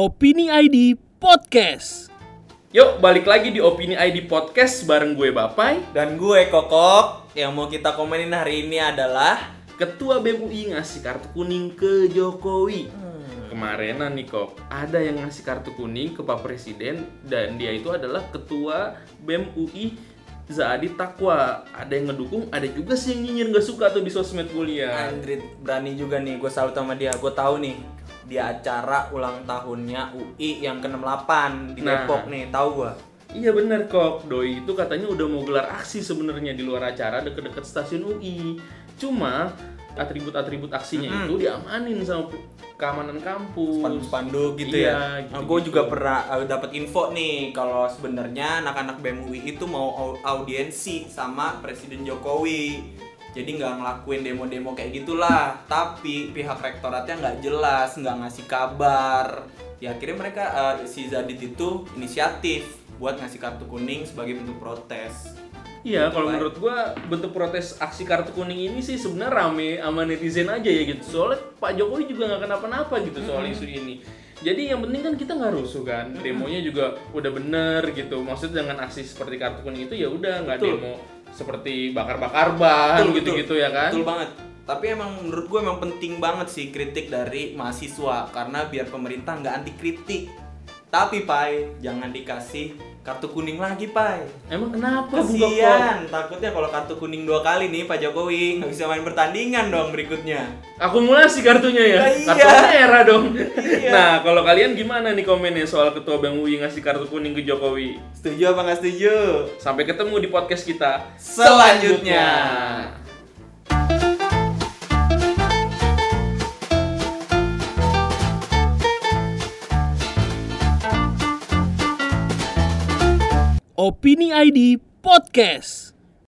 Opini ID Podcast. Yuk, balik lagi di Opini ID Podcast bareng gue Bapai. Dan gue Kokok yang mau kita komenin hari ini adalah Ketua BEM UI ngasih kartu kuning ke Jokowi. Kemarinan nih kok, ada yang ngasih kartu kuning ke Pak Presiden dan dia itu adalah Ketua BEM UI Zaadi Takwa. Ada yang ngedukung, ada juga sih yang nyinyir nggak suka tuh di sosmed kuliah. Andrit berani juga nih, gue salut sama dia. Gue tahu nih di acara ulang tahunnya UI yang ke-68 di Nah. Depok nih, tahu gue. Iya bener kok, Doi itu katanya udah mau gelar aksi sebenarnya di luar acara deket-deket stasiun UI. Cuma atribut-atribut aksinya Mm-mm. itu diamanin sama keamanan kampus. Spanduk-spanduk gitu Iya, ya. gitu-gitu. Nah, gue juga pernah uh, dapat info nih kalau sebenarnya anak-anak BEM UI itu mau au- audiensi sama Presiden Jokowi. Jadi nggak ngelakuin demo-demo kayak gitulah. Tapi pihak rektoratnya nggak jelas, nggak ngasih kabar. Ya akhirnya mereka uh, si Zadit itu inisiatif buat ngasih kartu kuning sebagai bentuk protes. Iya, kalau Baik. menurut gua bentuk protes aksi kartu kuning ini sih sebenarnya rame sama netizen aja ya gitu. Soalnya Pak Jokowi juga nggak kenapa-napa gitu soal isu ini. Jadi yang penting kan kita nggak rusuh kan, demonya juga udah bener gitu. Maksudnya dengan aksi seperti kartu kuning itu ya udah nggak demo seperti bakar-bakar ban gitu-gitu ya kan. Betul banget. Tapi emang menurut gue emang penting banget sih kritik dari mahasiswa karena biar pemerintah nggak anti kritik. Tapi Pai, jangan dikasih kartu kuning lagi Pai. Emang kenapa? Kasian, takutnya kalau kartu kuning dua kali nih Pak Jokowi nggak bisa main pertandingan dong berikutnya. Akumulasi kartunya ya? Lah, iya. Kartu merah dong. Iya. Nah, kalau kalian gimana nih komennya soal Ketua BEM UI ngasih kartu kuning ke Jokowi? Setuju apa nggak setuju? Sampai ketemu di podcast kita Selanjutnya. Opini ID Podcast.